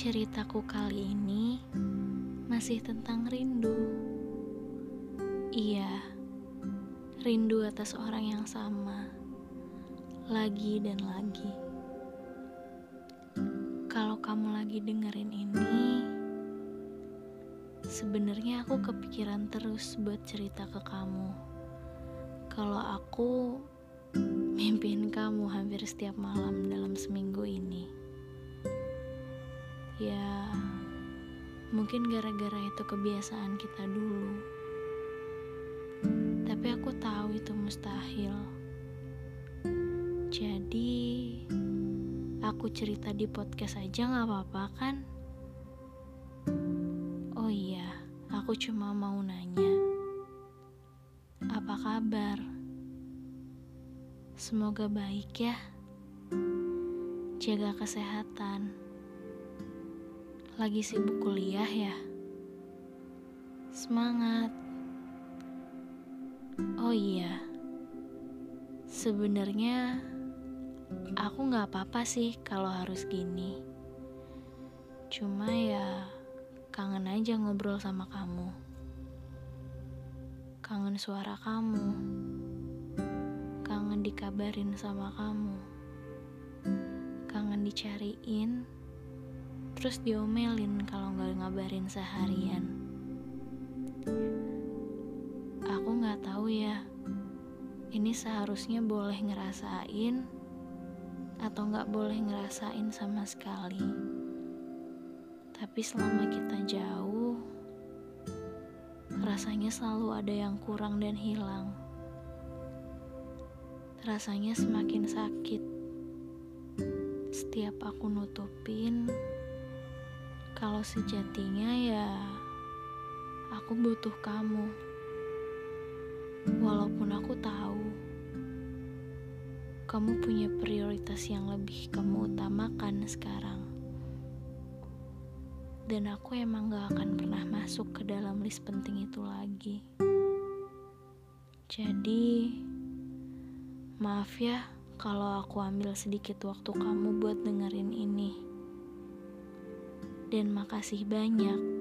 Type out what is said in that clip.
Ceritaku kali ini masih tentang rindu. Iya, rindu atas orang yang sama, lagi dan lagi. Kalau kamu lagi dengerin ini, sebenarnya aku kepikiran terus buat cerita ke kamu. Kalau aku mimpiin kamu hampir setiap malam dalam seminggu mungkin gara-gara itu kebiasaan kita dulu. Tapi aku tahu itu mustahil. Jadi, aku cerita di podcast aja gak apa-apa kan? Oh iya, aku cuma mau nanya. Apa kabar? Semoga baik ya. Jaga kesehatan lagi sibuk kuliah ya? Semangat. Oh iya, sebenarnya aku nggak apa-apa sih kalau harus gini. Cuma ya kangen aja ngobrol sama kamu. Kangen suara kamu. Kangen dikabarin sama kamu. Kangen dicariin terus diomelin kalau nggak ngabarin seharian. Aku nggak tahu ya, ini seharusnya boleh ngerasain atau nggak boleh ngerasain sama sekali. Tapi selama kita jauh, rasanya selalu ada yang kurang dan hilang. Rasanya semakin sakit setiap aku nutupin kalau sejatinya ya aku butuh kamu. Walaupun aku tahu kamu punya prioritas yang lebih kamu utamakan sekarang. Dan aku emang gak akan pernah masuk ke dalam list penting itu lagi. Jadi, maaf ya kalau aku ambil sedikit waktu kamu buat dengerin ini dan makasih banyak